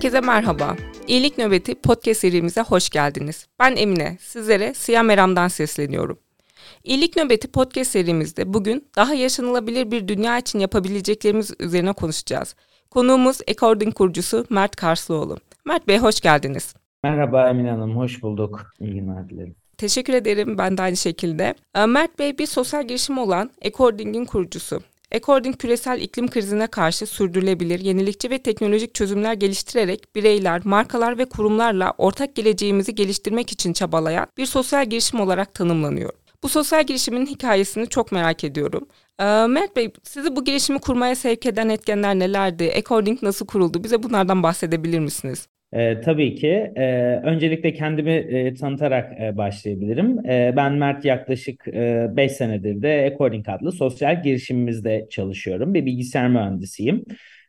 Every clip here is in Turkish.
Herkese merhaba. İyilik Nöbeti podcast serimize hoş geldiniz. Ben Emine, sizlere Siyah Meram'dan sesleniyorum. İyilik Nöbeti podcast serimizde bugün daha yaşanılabilir bir dünya için yapabileceklerimiz üzerine konuşacağız. Konuğumuz According kurucusu Mert Karslıoğlu. Mert Bey hoş geldiniz. Merhaba Emine Hanım, hoş bulduk. İyi günler dilerim. Teşekkür ederim ben de aynı şekilde. Ee, Mert Bey bir sosyal girişim olan According'in kurucusu. According küresel iklim krizine karşı sürdürülebilir, yenilikçi ve teknolojik çözümler geliştirerek bireyler, markalar ve kurumlarla ortak geleceğimizi geliştirmek için çabalayan bir sosyal girişim olarak tanımlanıyor. Bu sosyal girişimin hikayesini çok merak ediyorum. Ee, Mert Bey, sizi bu girişimi kurmaya sevk eden etkenler nelerdi? According nasıl kuruldu? Bize bunlardan bahsedebilir misiniz? E, tabii ki. E, öncelikle kendimi e, tanıtarak e, başlayabilirim. E, ben Mert yaklaşık 5 e, senedir de According adlı sosyal girişimimizde çalışıyorum. Bir bilgisayar mühendisiyim.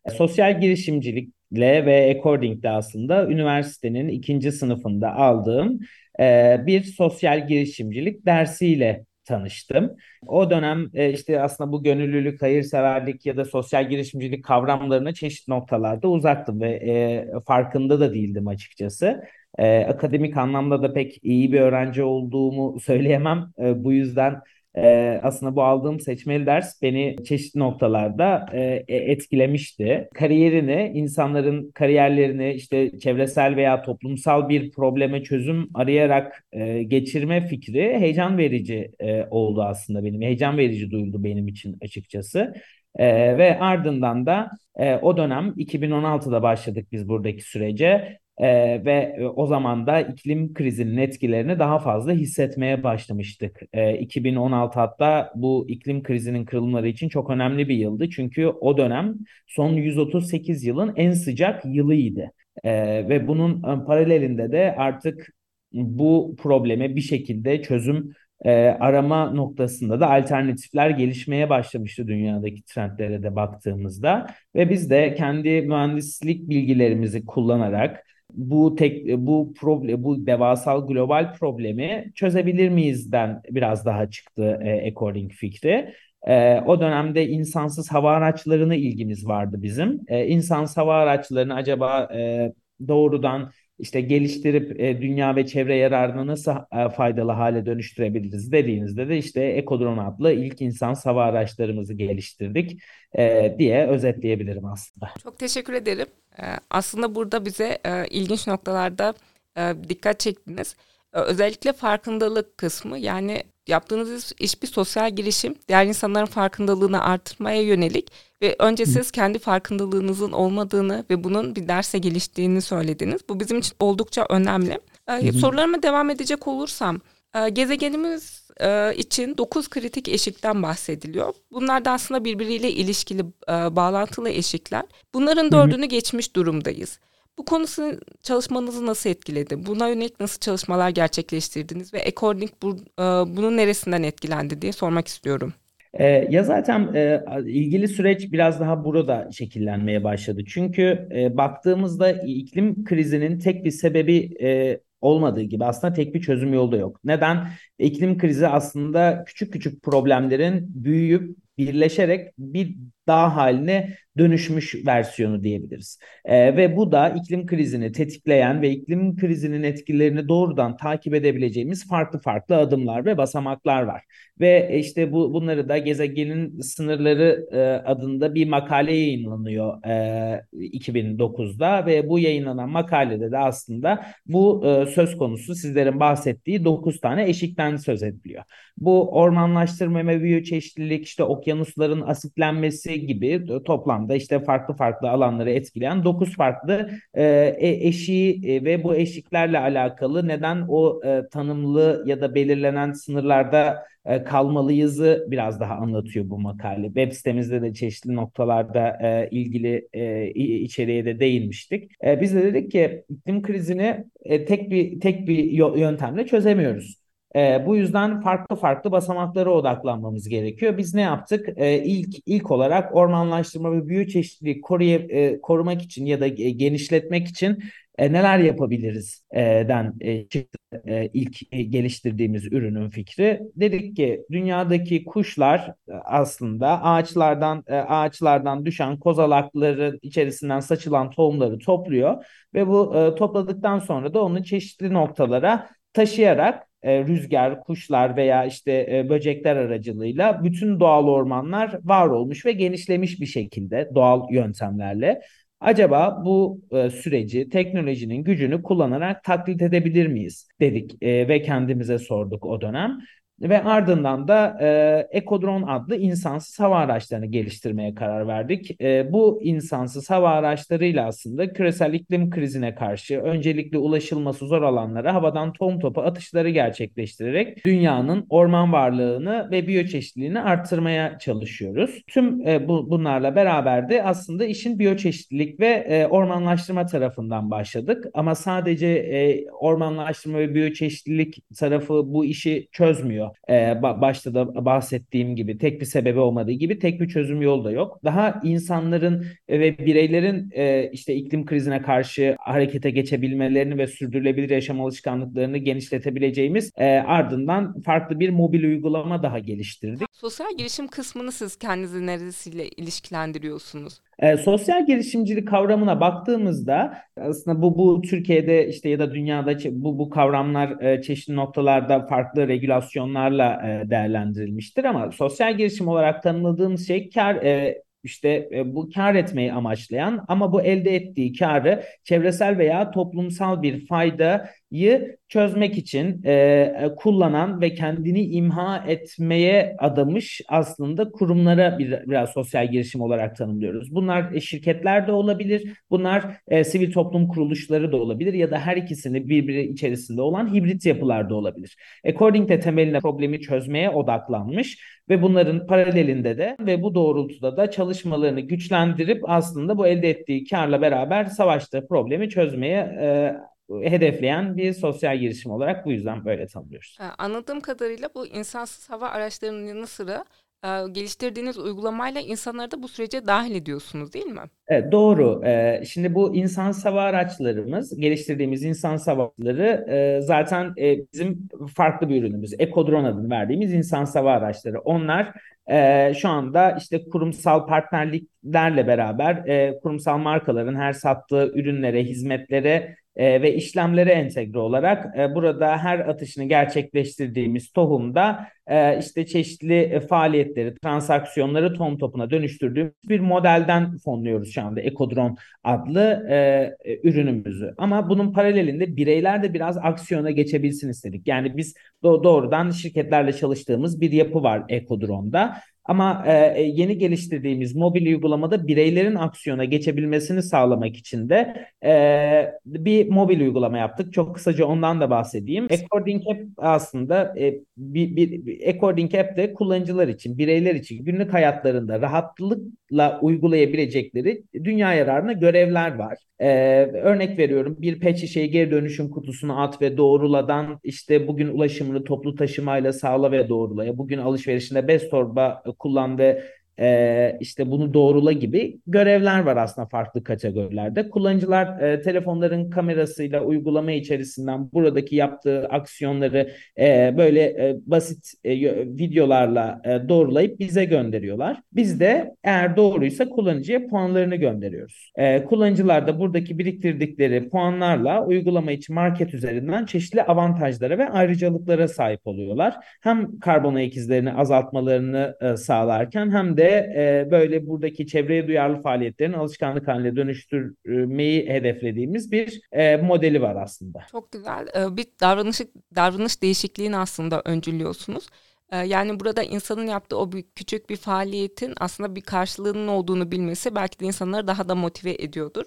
E, sosyal girişimcilikle ve According'de aslında üniversitenin ikinci sınıfında aldığım e, bir sosyal girişimcilik dersiyle tanıştım. O dönem e, işte aslında bu gönüllülük, hayırseverlik ya da sosyal girişimcilik kavramlarına çeşitli noktalarda uzaktım ve e, farkında da değildim açıkçası. E, akademik anlamda da pek iyi bir öğrenci olduğumu söyleyemem. E, bu yüzden e, aslında bu aldığım seçmeli ders beni çeşitli noktalarda e, e, etkilemişti. Kariyerini, insanların kariyerlerini işte çevresel veya toplumsal bir probleme çözüm arayarak e, geçirme fikri heyecan verici e, oldu aslında benim. Heyecan verici duyuldu benim için açıkçası. E, ve ardından da e, o dönem 2016'da başladık biz buradaki sürece. Ee, ve e, o zaman da iklim krizinin etkilerini daha fazla hissetmeye başlamıştık. Ee, 2016 hatta bu iklim krizinin kırılmaları için çok önemli bir yıldı. Çünkü o dönem son 138 yılın en sıcak yılıydı. Ee, ve bunun e, paralelinde de artık bu probleme bir şekilde çözüm e, arama noktasında da alternatifler gelişmeye başlamıştı dünyadaki trendlere de baktığımızda ve biz de kendi mühendislik bilgilerimizi kullanarak bu tek bu problem bu devasal global problemi çözebilir miyizden biraz daha çıktı e, According fikri. E, o dönemde insansız hava araçlarına ilgimiz vardı bizim. E, insansız hava araçlarını acaba e, doğrudan işte geliştirip e, dünya ve çevre yararına nasıl e, faydalı hale dönüştürebiliriz dediğinizde de işte Ekodron adlı ilk insan hava araçlarımızı geliştirdik e, diye özetleyebilirim aslında. Çok teşekkür ederim. E, aslında burada bize e, ilginç noktalarda e, dikkat çektiniz. E, özellikle farkındalık kısmı yani yaptığınız iş bir sosyal girişim, diğer insanların farkındalığını artırmaya yönelik ve önce siz kendi farkındalığınızın olmadığını ve bunun bir derse geliştiğini söylediniz. Bu bizim için oldukça önemli. Ee, sorularıma devam edecek olursam, e, gezegenimiz e, için 9 kritik eşikten bahsediliyor. Bunlar da aslında birbiriyle ilişkili, e, bağlantılı eşikler. Bunların dördünü geçmiş durumdayız. Bu konusu çalışmanızı nasıl etkiledi? Buna yönelik nasıl çalışmalar gerçekleştirdiniz ve According bu, e, bunun neresinden etkilendi diye sormak istiyorum. E, ya zaten e, ilgili süreç biraz daha burada şekillenmeye başladı. Çünkü e, baktığımızda iklim krizinin tek bir sebebi e, olmadığı gibi aslında tek bir çözüm yolu da yok. Neden? İklim krizi aslında küçük küçük problemlerin büyüyüp birleşerek bir dağ haline dönüşmüş versiyonu diyebiliriz. E, ve bu da iklim krizini tetikleyen ve iklim krizinin etkilerini doğrudan takip edebileceğimiz farklı farklı adımlar ve basamaklar var. Ve işte bu bunları da gezegenin sınırları e, adında bir makale yayınlanıyor e, 2009'da ve bu yayınlanan makalede de aslında bu e, söz konusu sizlerin bahsettiği 9 tane eşikten söz ediliyor. Bu ormanlaştırma ve biyoçeşitlilik, işte okyanusların asitlenmesi gibi toplamda işte farklı farklı alanları etkileyen 9 farklı e, e, eşiği e, ve bu eşiklerle alakalı neden o e, tanımlı ya da belirlenen sınırlarda e, kalmalıyızı biraz daha anlatıyor bu makale. Web sitemizde de çeşitli noktalarda e, ilgili e, içeriğe de değinmiştik. E, biz de dedik ki iklim krizini e, tek bir tek bir yöntemle çözemiyoruz. E, bu yüzden farklı farklı basamaklara odaklanmamız gerekiyor. Biz ne yaptık? E, ilk ilk olarak ormanlaştırma ve biyoçeşitliliği koruya, e, korumak için ya da genişletmek için e, neler yapabiliriz e, den e, e, ilk e, geliştirdiğimiz ürünün fikri. Dedik ki dünyadaki kuşlar e, aslında ağaçlardan e, ağaçlardan düşen kozalakların içerisinden saçılan tohumları topluyor ve bu e, topladıktan sonra da onu çeşitli noktalara taşıyarak e, rüzgar, kuşlar veya işte e, böcekler aracılığıyla bütün doğal ormanlar var olmuş ve genişlemiş bir şekilde doğal yöntemlerle. Acaba bu e, süreci teknolojinin gücünü kullanarak taklit edebilir miyiz dedik e, ve kendimize sorduk o dönem. Ve ardından da e, Ekodron adlı insansız hava araçlarını geliştirmeye karar verdik. E, bu insansız hava araçlarıyla aslında küresel iklim krizine karşı öncelikle ulaşılması zor alanlara havadan tohum topu atışları gerçekleştirerek dünyanın orman varlığını ve biyoçeşitliliğini arttırmaya çalışıyoruz. Tüm e, bu, bunlarla beraber de aslında işin biyoçeşitlilik ve e, ormanlaştırma tarafından başladık. Ama sadece e, ormanlaştırma ve biyoçeşitlilik tarafı bu işi çözmüyor e, başta da bahsettiğim gibi tek bir sebebi olmadığı gibi tek bir çözüm yolu da yok. Daha insanların ve bireylerin e, işte iklim krizine karşı harekete geçebilmelerini ve sürdürülebilir yaşam alışkanlıklarını genişletebileceğimiz e, ardından farklı bir mobil uygulama daha geliştirdik. Sosyal girişim kısmını siz kendinizi neresiyle ilişkilendiriyorsunuz? E, sosyal girişimcilik kavramına baktığımızda aslında bu bu Türkiye'de işte ya da dünyada bu bu kavramlar e, çeşitli noktalarda farklı regülasyonlarla e, değerlendirilmiştir ama sosyal girişim olarak tanımladığımız şey kar e, işte e, bu kar etmeyi amaçlayan ama bu elde ettiği karı çevresel veya toplumsal bir faydayı çözmek için e, e, kullanan ve kendini imha etmeye adamış aslında kurumlara bir, biraz sosyal girişim olarak tanımlıyoruz. Bunlar e, şirketler de olabilir, bunlar e, sivil toplum kuruluşları da olabilir ya da her ikisini birbiri içerisinde olan hibrit yapılar da olabilir. According de temeline problemi çözmeye odaklanmış ve bunların paralelinde de ve bu doğrultuda da çalışmalarını güçlendirip aslında bu elde ettiği karla beraber savaştığı problemi çözmeye e, hedefleyen bir sosyal girişim olarak bu yüzden böyle tanımlıyoruz. Anladığım kadarıyla bu insansız hava araçlarının yanı sıra geliştirdiğiniz uygulamayla insanları da bu sürece dahil ediyorsunuz değil mi? Evet, doğru. Şimdi bu insan hava araçlarımız, geliştirdiğimiz insan hava araçları zaten bizim farklı bir ürünümüz. Ekodron adını verdiğimiz insan hava araçları. Onlar şu anda işte kurumsal partnerliklerle beraber kurumsal markaların her sattığı ürünlere, hizmetlere e, ve işlemlere entegre olarak e, burada her atışını gerçekleştirdiğimiz tohumda e, işte çeşitli e, faaliyetleri, transaksiyonları tom topuna dönüştürdüğümüz bir modelden fonluyoruz şu anda Ekodron adlı e, e, ürünümüzü. Ama bunun paralelinde bireyler de biraz aksiyona geçebilsin istedik. Yani biz do- doğrudan şirketlerle çalıştığımız bir yapı var Ekodron'da. Ama e, e, yeni geliştirdiğimiz mobil uygulamada bireylerin aksiyona geçebilmesini sağlamak için de e, bir mobil uygulama yaptık. Çok kısaca ondan da bahsedeyim. According App aslında e, bir, bir, According App de kullanıcılar için, bireyler için günlük hayatlarında rahatlıkla uygulayabilecekleri dünya yararına görevler var. E, örnek veriyorum bir pet şişeyi geri dönüşüm kutusuna at ve doğruladan işte bugün ulaşımını toplu taşımayla sağla ve doğrulaya. Bugün alışverişinde bez torba kullan ve e, işte bunu doğrula gibi görevler var aslında farklı kategorilerde. Kullanıcılar e, telefonların kamerasıyla uygulama içerisinden buradaki yaptığı aksiyonları e, böyle e, basit e, videolarla e, doğrulayıp bize gönderiyorlar. Biz de eğer doğruysa kullanıcıya puanlarını gönderiyoruz. E, kullanıcılar da buradaki biriktirdikleri puanlarla uygulama için market üzerinden çeşitli avantajlara ve ayrıcalıklara sahip oluyorlar. Hem karbon ayak izlerini azaltmalarını e, sağlarken hem de e, böyle buradaki çevreye duyarlı faaliyetlerin alışkanlık haline dönüştürmeyi hedeflediğimiz bir e, modeli var aslında. Çok güzel. Ee, bir davranış davranış değişikliğini aslında öncülüyorsunuz. Ee, yani burada insanın yaptığı o bir, küçük bir faaliyetin aslında bir karşılığının olduğunu bilmesi belki de insanları daha da motive ediyordur.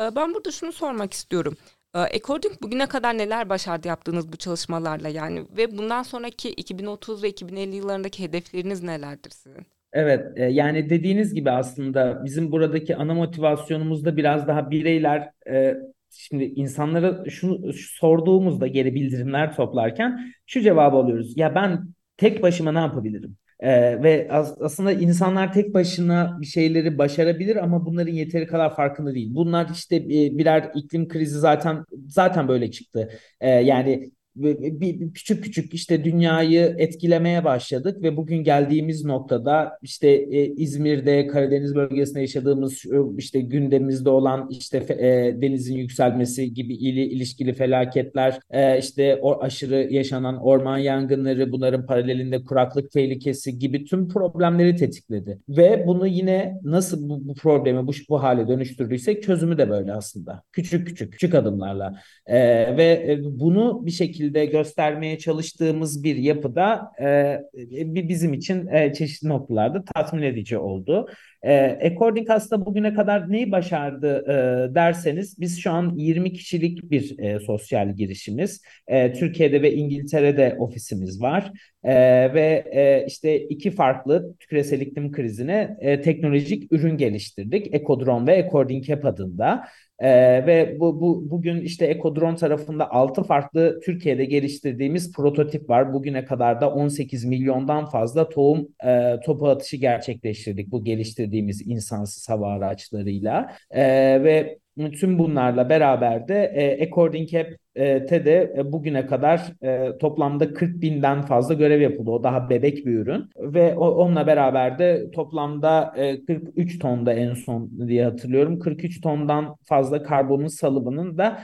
Ee, ben burada şunu sormak istiyorum. According bugüne kadar neler başardı yaptığınız bu çalışmalarla yani ve bundan sonraki 2030 ve 2050 yıllarındaki hedefleriniz nelerdir sizin? Evet, e, yani dediğiniz gibi aslında bizim buradaki ana motivasyonumuz da biraz daha bireyler e, şimdi insanlara şunu şu sorduğumuzda geri bildirimler toplarken şu cevabı alıyoruz. Ya ben tek başıma ne yapabilirim? Ee, ve as- aslında insanlar tek başına bir şeyleri başarabilir ama bunların yeteri kadar farkında değil. Bunlar işte e, birer iklim krizi zaten zaten böyle çıktı. Ee, yani bir, küçük küçük işte dünyayı etkilemeye başladık ve bugün geldiğimiz noktada işte e, İzmir'de Karadeniz bölgesinde yaşadığımız işte gündemimizde olan işte e, denizin yükselmesi gibi ili, ilişkili felaketler e, işte o aşırı yaşanan orman yangınları bunların paralelinde kuraklık tehlikesi gibi tüm problemleri tetikledi. Ve bunu yine nasıl bu, bu problemi bu, bu hale dönüştürdüysek çözümü de böyle aslında. Küçük küçük küçük adımlarla. E, ve e, bunu bir şekilde şekilde göstermeye çalıştığımız bir yapıda e, bizim için e, çeşitli noktalarda tatmin edici oldu. E, According aslında bugüne kadar neyi başardı e, derseniz biz şu an 20 kişilik bir e, sosyal girişimiz. E, Türkiye'de ve İngiltere'de ofisimiz var. E, ve e, işte iki farklı küresel iklim krizine e, teknolojik ürün geliştirdik. Ekodron ve According Cap adında. Ee, ve bu, bu bugün işte Ekodron tarafında 6 farklı Türkiye'de geliştirdiğimiz prototip var. Bugüne kadar da 18 milyondan fazla tohum e, topu atışı gerçekleştirdik bu geliştirdiğimiz insansız hava araçlarıyla. E, ve tüm bunlarla beraber de e, According Cap e, TED'e e, bugüne kadar e, toplamda 40 binden fazla görev yapıldı. O daha bebek bir ürün ve o, onunla beraber de toplamda e, 43 tonda en son diye hatırlıyorum. 43 tondan fazla karbonun salımının da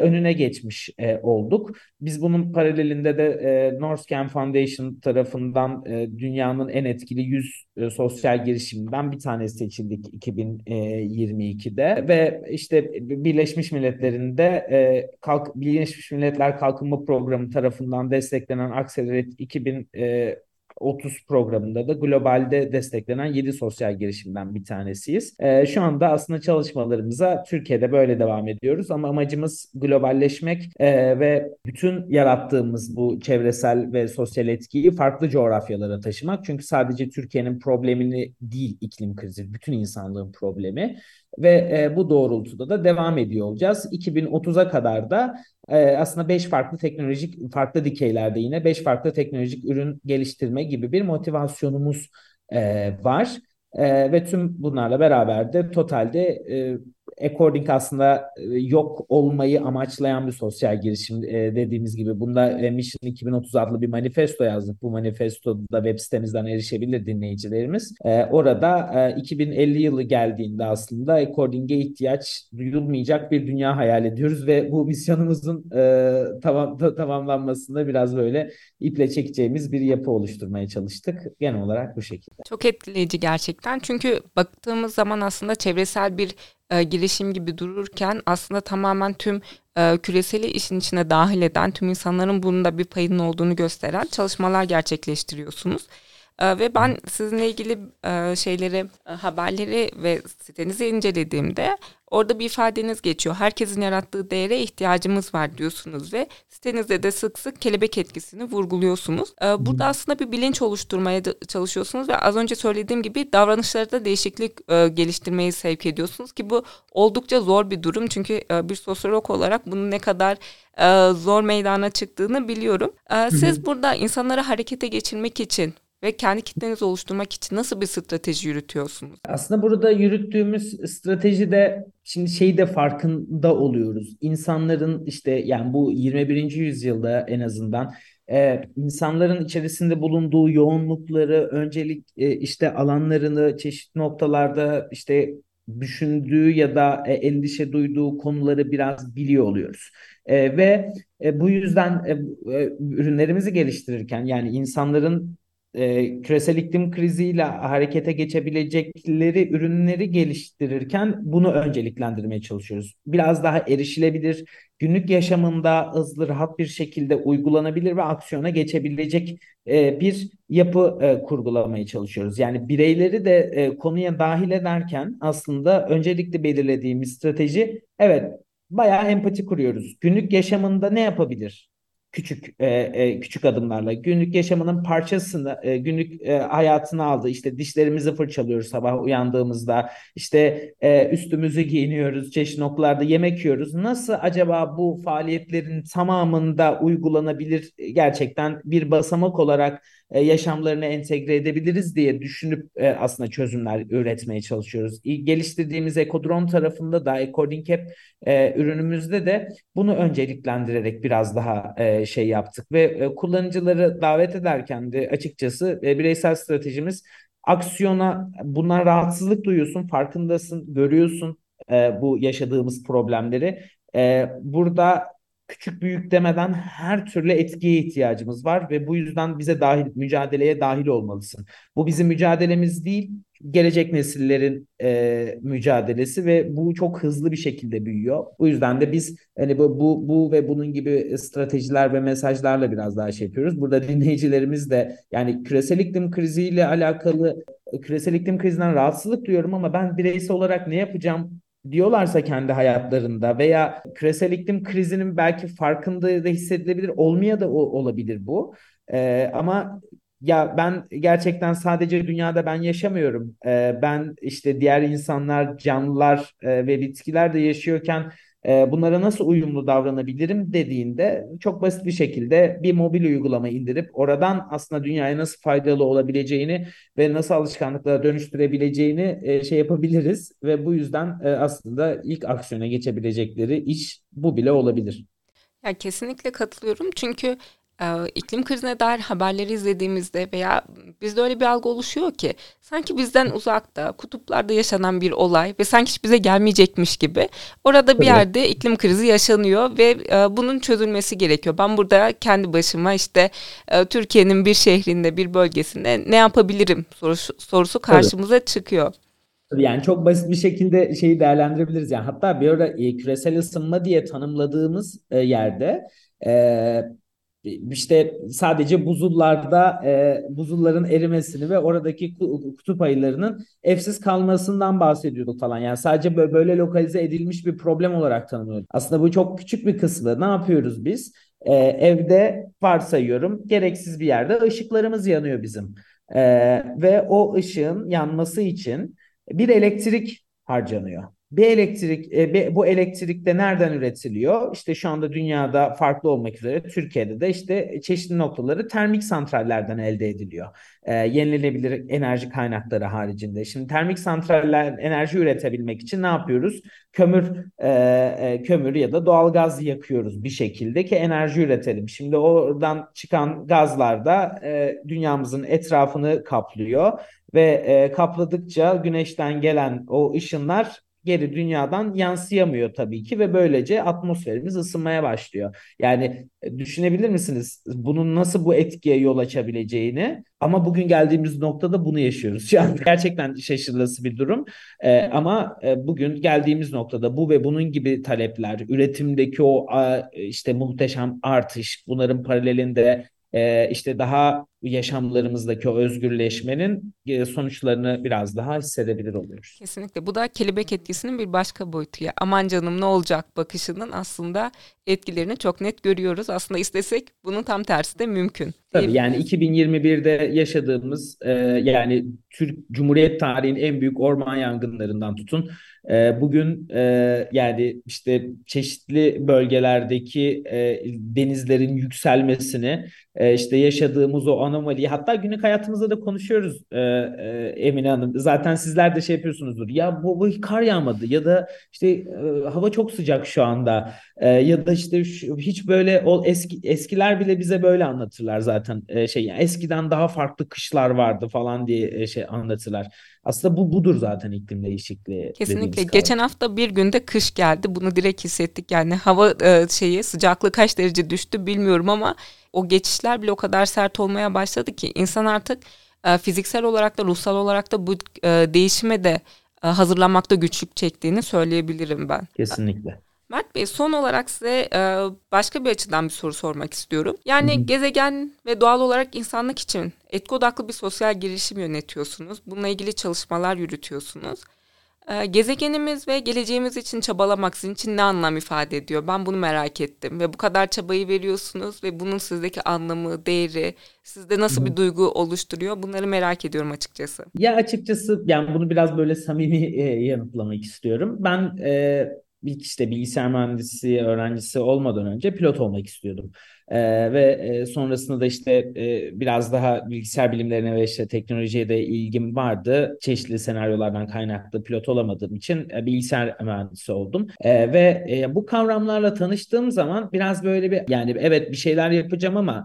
önüne geçmiş olduk. Biz bunun paralelinde de e, Foundation tarafından dünyanın en etkili 100 e, sosyal girişiminden bir tanesi seçildik 2022'de ve işte Birleşmiş Milletler'in de e, kalk Birleşmiş Milletler Kalkınma Programı tarafından desteklenen Accelerate 2000 e, 30 programında da globalde desteklenen 7 sosyal girişimden bir tanesiyiz. E, şu anda aslında çalışmalarımıza Türkiye'de böyle devam ediyoruz ama amacımız globalleşmek e, ve bütün yarattığımız bu çevresel ve sosyal etkiyi farklı coğrafyalara taşımak. Çünkü sadece Türkiye'nin problemini değil iklim krizi, bütün insanlığın problemi ve e, bu doğrultuda da devam ediyor olacağız. 2030'a kadar da e, aslında 5 farklı teknolojik farklı dikeylerde yine 5 farklı teknolojik ürün geliştirme gibi bir motivasyonumuz e, var. E, ve tüm bunlarla beraber de totalde e, According aslında e, yok olmayı amaçlayan bir sosyal girişim e, dediğimiz gibi. Bunda e, Mission 2030 adlı bir manifesto yazdık. Bu manifestoda web sitemizden erişebilir dinleyicilerimiz. Orada 2050 yılı geldiğinde aslında According'e ihtiyaç duyulmayacak bir dünya hayal ediyoruz ve bu misyonumuzun tamam, tamamlanmasında biraz böyle iple çekeceğimiz bir yapı oluşturmaya çalıştık. Genel olarak bu şekilde. Çok etkileyici gerçekten. Çünkü baktığımız zaman aslında çevresel bir e, girişim gibi dururken aslında tamamen tüm e, küreseli işin içine dahil eden, tüm insanların bunun da bir payının olduğunu gösteren çalışmalar gerçekleştiriyorsunuz. E, ve ben sizinle ilgili e, şeyleri, e, haberleri ve sitenizi incelediğimde Orada bir ifadeniz geçiyor. Herkesin yarattığı değere ihtiyacımız var diyorsunuz ve sitenizde de sık sık kelebek etkisini vurguluyorsunuz. Ee, burada aslında bir bilinç oluşturmaya çalışıyorsunuz ve az önce söylediğim gibi davranışlarda değişiklik e, geliştirmeyi sevk ediyorsunuz ki bu oldukça zor bir durum. Çünkü e, bir sosyolog olarak bunun ne kadar e, zor meydana çıktığını biliyorum. Siz burada insanları harekete geçirmek için ve kendi kitlenizi oluşturmak için nasıl bir strateji yürütüyorsunuz? Aslında burada yürüttüğümüz stratejide şimdi şeyi de farkında oluyoruz. İnsanların işte yani bu 21. yüzyılda en azından e, insanların içerisinde bulunduğu yoğunlukları, öncelik e, işte alanlarını çeşitli noktalarda işte düşündüğü ya da e, endişe duyduğu konuları biraz biliyor oluyoruz. E, ve e, bu yüzden e, e, ürünlerimizi geliştirirken yani insanların e, küresel iklim kriziyle harekete geçebilecekleri ürünleri geliştirirken bunu önceliklendirmeye çalışıyoruz. Biraz daha erişilebilir, günlük yaşamında hızlı, rahat bir şekilde uygulanabilir ve aksiyona geçebilecek e, bir yapı e, kurgulamaya çalışıyoruz. Yani bireyleri de e, konuya dahil ederken aslında öncelikle belirlediğimiz strateji evet bayağı empati kuruyoruz. Günlük yaşamında ne yapabilir? Küçük e, e, küçük adımlarla günlük yaşamının parçasını e, günlük e, hayatını aldı. İşte dişlerimizi fırçalıyoruz sabah uyandığımızda. İşte e, üstümüzü giyiniyoruz. Çeşitli noktalarda yemek yiyoruz. Nasıl acaba bu faaliyetlerin tamamında uygulanabilir gerçekten bir basamak olarak e, yaşamlarına entegre edebiliriz diye düşünüp e, aslında çözümler üretmeye çalışıyoruz. Geliştirdiğimiz Ekodron tarafında da Ecoding App e, ürünümüzde de bunu önceliklendirerek biraz daha şey yaptık ve kullanıcıları davet ederken de açıkçası bireysel stratejimiz aksiyona bundan rahatsızlık duyuyorsun, farkındasın, görüyorsun bu yaşadığımız problemleri. burada küçük büyük demeden her türlü etkiye ihtiyacımız var ve bu yüzden bize dahil mücadeleye dahil olmalısın. Bu bizim mücadelemiz değil, gelecek nesillerin e, mücadelesi ve bu çok hızlı bir şekilde büyüyor. Bu yüzden de biz hani bu, bu bu ve bunun gibi stratejiler ve mesajlarla biraz daha şey yapıyoruz. Burada dinleyicilerimiz de yani küresel iklim kriziyle alakalı küresel iklim krizinden rahatsızlık duyuyorum ama ben bireysel olarak ne yapacağım diyorlarsa kendi hayatlarında veya küresel iklim krizinin belki farkında da hissedilebilir olmaya da olabilir bu. Ee, ama ya ben gerçekten sadece dünyada ben yaşamıyorum. Ee, ben işte diğer insanlar, canlılar e, ve bitkiler de yaşıyorken e, bunlara nasıl uyumlu davranabilirim dediğinde çok basit bir şekilde bir mobil uygulama indirip oradan aslında dünyaya nasıl faydalı olabileceğini ve nasıl alışkanlıklara dönüştürebileceğini e, şey yapabiliriz ve bu yüzden e, aslında ilk aksiyona geçebilecekleri iş bu bile olabilir. Ya kesinlikle katılıyorum çünkü iklim krizine dair haberleri izlediğimizde veya bizde öyle bir algı oluşuyor ki sanki bizden uzakta kutuplarda yaşanan bir olay ve sanki hiç bize gelmeyecekmiş gibi orada bir yerde iklim krizi yaşanıyor ve e, bunun çözülmesi gerekiyor. Ben burada kendi başıma işte e, Türkiye'nin bir şehrinde bir bölgesinde ne yapabilirim sorusu, sorusu karşımıza Tabii. çıkıyor. Yani çok basit bir şekilde şeyi değerlendirebiliriz. Yani hatta bir ara e, küresel ısınma diye tanımladığımız e, yerde e, işte sadece buzullarda e, buzulların erimesini ve oradaki kutup ayılarının evsiz kalmasından bahsediyorduk falan. Yani sadece böyle, lokalize edilmiş bir problem olarak tanımlıyorduk. Aslında bu çok küçük bir kısmı. Ne yapıyoruz biz? E, evde varsayıyorum gereksiz bir yerde ışıklarımız yanıyor bizim. E, ve o ışığın yanması için bir elektrik harcanıyor. Bir elektrik, e, bu elektrik de nereden üretiliyor? İşte şu anda dünyada farklı olmak üzere Türkiye'de de işte çeşitli noktaları termik santrallerden elde ediliyor. E, yenilenebilir enerji kaynakları haricinde. Şimdi termik santraller enerji üretebilmek için ne yapıyoruz? Kömür, e, e, kömür ya da doğalgaz yakıyoruz bir şekilde ki enerji üretelim. Şimdi oradan çıkan gazlar da e, dünyamızın etrafını kaplıyor ve kapladıkça güneşten gelen o ışınlar geri dünyadan yansıyamıyor tabii ki ve böylece atmosferimiz ısınmaya başlıyor. Yani e, düşünebilir misiniz bunun nasıl bu etkiye yol açabileceğini? Ama bugün geldiğimiz noktada bunu yaşıyoruz. An gerçekten şaşırılası bir durum. Ee, ama e, bugün geldiğimiz noktada bu ve bunun gibi talepler, üretimdeki o işte muhteşem artış, bunların paralelinde e, işte daha yaşamlarımızdaki o özgürleşmenin e, sonuçlarını biraz daha hissedebilir oluyoruz. Kesinlikle. Bu da kelebek etkisinin bir başka boyutu. Ya. Aman canım ne olacak bakışının aslında etkilerini çok net görüyoruz. Aslında istesek bunun tam tersi de mümkün. Tabii yani 2021'de yaşadığımız e, yani Türk Cumhuriyet tarihinin en büyük orman yangınlarından tutun e, bugün e, yani işte çeşitli bölgelerdeki e, denizlerin yükselmesini e, işte yaşadığımız o anomali hatta günlük hayatımızda da konuşuyoruz e, e, Emine Hanım. Zaten sizler de şey yapıyorsunuzdur. Ya bu, bu kar yağmadı ya da işte e, hava çok sıcak şu anda e, ya da işte şu, hiç böyle o eski eskiler bile bize böyle anlatırlar zaten e, şey yani eskiden daha farklı kışlar vardı falan diye e, şey anlatırlar. Aslında bu budur zaten iklim değişikliği. Kesinlikle. Geçen hafta bir günde kış geldi. Bunu direkt hissettik. Yani hava e, şeyi sıcaklığı kaç derece düştü bilmiyorum ama o geçişler bile o kadar sert olmaya başladı ki insan artık e, fiziksel olarak da ruhsal olarak da bu e, değişime de e, hazırlanmakta güçlük çektiğini söyleyebilirim ben. Kesinlikle. Mert Bey son olarak size e, başka bir açıdan bir soru sormak istiyorum. Yani Hı-hı. gezegen ve doğal olarak insanlık için etki odaklı bir sosyal girişim yönetiyorsunuz. Bununla ilgili çalışmalar yürütüyorsunuz. Ee, gezegenimiz ve geleceğimiz için çabalamak sizin için ne anlam ifade ediyor? Ben bunu merak ettim ve bu kadar çabayı veriyorsunuz ve bunun sizdeki anlamı, değeri, sizde nasıl bir duygu oluşturuyor? Bunları merak ediyorum açıkçası. Ya açıkçası yani bunu biraz böyle samimi e, yanıtlamak istiyorum. Ben e, işte bilgisayar mühendisi öğrencisi olmadan önce pilot olmak istiyordum. Ee, ve e, sonrasında da işte e, biraz daha bilgisayar bilimlerine ve işte teknolojiye de ilgim vardı. Çeşitli senaryolardan kaynaklı pilot olamadığım için e, bilgisayar mühendisi oldum. E, ve e, bu kavramlarla tanıştığım zaman biraz böyle bir yani evet bir şeyler yapacağım ama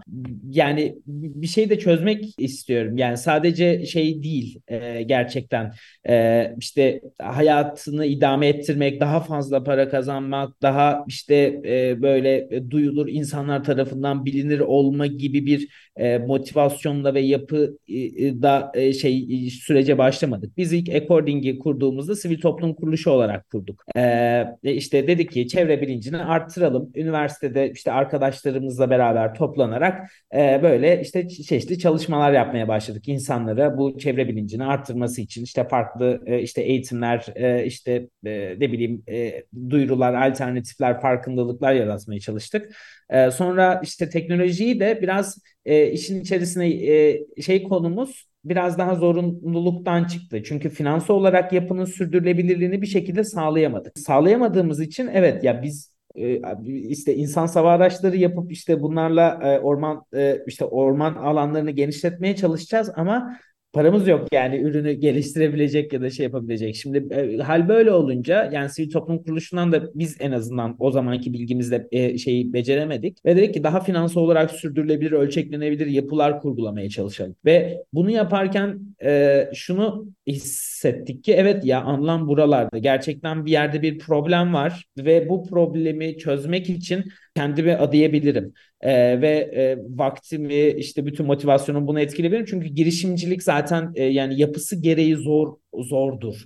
yani bir şey de çözmek istiyorum. Yani sadece şey değil e, gerçekten e, işte hayatını idame ettirmek, daha fazla para kazanmak, daha işte e, böyle duyulur insanlar tarafından tarafından bilinir olma gibi bir e, motivasyonla ve yapıda e, şey sürece başlamadık. Biz ilk According'i kurduğumuzda sivil toplum kuruluşu olarak kurduk. E, işte dedik ki çevre bilincini arttıralım. Üniversitede işte arkadaşlarımızla beraber toplanarak e, böyle işte çeşitli çalışmalar yapmaya başladık. İnsanlara bu çevre bilincini arttırması için işte farklı e, işte eğitimler, e, işte e, ne bileyim e, duyurular, alternatifler, farkındalıklar yaratmaya çalıştık. E, sonra işte teknolojiyi de biraz e, işin içerisine e, şey konumuz biraz daha zorunluluktan çıktı. Çünkü finansal olarak yapının sürdürülebilirliğini bir şekilde sağlayamadık. Sağlayamadığımız için evet ya biz e, işte insan sava araçları yapıp işte bunlarla e, orman e, işte orman alanlarını genişletmeye çalışacağız ama paramız yok yani ürünü geliştirebilecek ya da şey yapabilecek. Şimdi e, hal böyle olunca yani sivil toplum kuruluşundan da biz en azından o zamanki bilgimizle e, şeyi beceremedik ve dedik ki daha finansal olarak sürdürülebilir, ölçeklenebilir yapılar kurgulamaya çalışalım. Ve bunu yaparken e, şunu hissettik ki evet ya anlam buralarda. Gerçekten bir yerde bir problem var ve bu problemi çözmek için kendimi adayabilirim. Ee, ve e, vaktimi işte bütün motivasyonumu buna etkileyebilirim. Çünkü girişimcilik zaten e, yani yapısı gereği zor zordur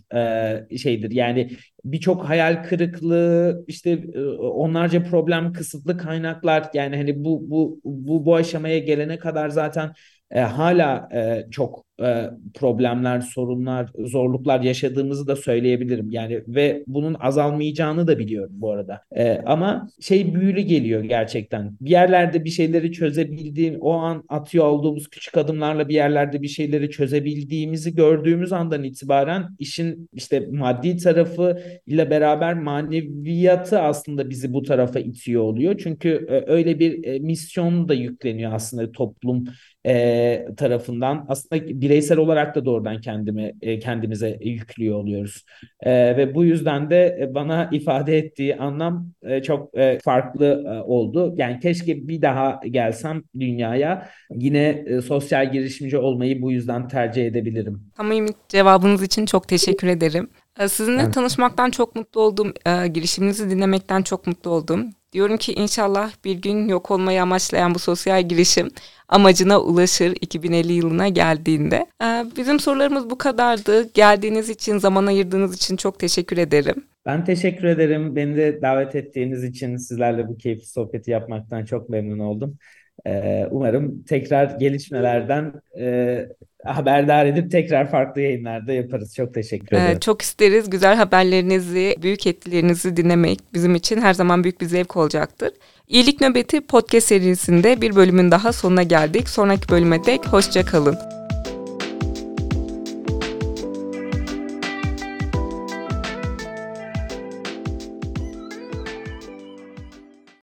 e, şeydir. Yani birçok hayal kırıklığı işte e, onlarca problem kısıtlı kaynaklar yani hani bu bu bu bu aşamaya gelene kadar zaten e, hala e, çok e, problemler, sorunlar, zorluklar yaşadığımızı da söyleyebilirim. Yani ve bunun azalmayacağını da biliyorum bu arada. E, ama şey büyülü geliyor gerçekten. Bir yerlerde bir şeyleri çözebildiğim, o an atıyor olduğumuz küçük adımlarla bir yerlerde bir şeyleri çözebildiğimizi gördüğümüz andan itibaren işin işte maddi tarafı ile beraber maneviyatı aslında bizi bu tarafa itiyor oluyor. Çünkü e, öyle bir e, misyon da yükleniyor aslında toplum tarafından. Aslında bireysel olarak da doğrudan kendimi e, kendimize yüklüyor oluyoruz. E, ve bu yüzden de bana ifade ettiği anlam e, çok e, farklı e, oldu. Yani keşke bir daha gelsem dünyaya yine e, sosyal girişimci olmayı bu yüzden tercih edebilirim. Samimi cevabınız için çok teşekkür ederim. E, sizinle evet. tanışmaktan çok mutlu oldum. E, girişiminizi dinlemekten çok mutlu oldum. Diyorum ki inşallah bir gün yok olmayı amaçlayan bu sosyal girişim amacına ulaşır 2050 yılına geldiğinde. Ee, bizim sorularımız bu kadardı. Geldiğiniz için, zaman ayırdığınız için çok teşekkür ederim. Ben teşekkür ederim. Beni de davet ettiğiniz için sizlerle bu keyifli sohbeti yapmaktan çok memnun oldum. Ee, umarım tekrar gelişmelerden e, haberdar edip tekrar farklı yayınlarda yaparız. Çok teşekkür ederim. Ee, çok isteriz. Güzel haberlerinizi, büyük etkilerinizi dinlemek bizim için her zaman büyük bir zevk olacaktır. İyilik Nöbeti podcast serisinde bir bölümün daha sonuna geldik. Sonraki bölüme dek hoşça kalın.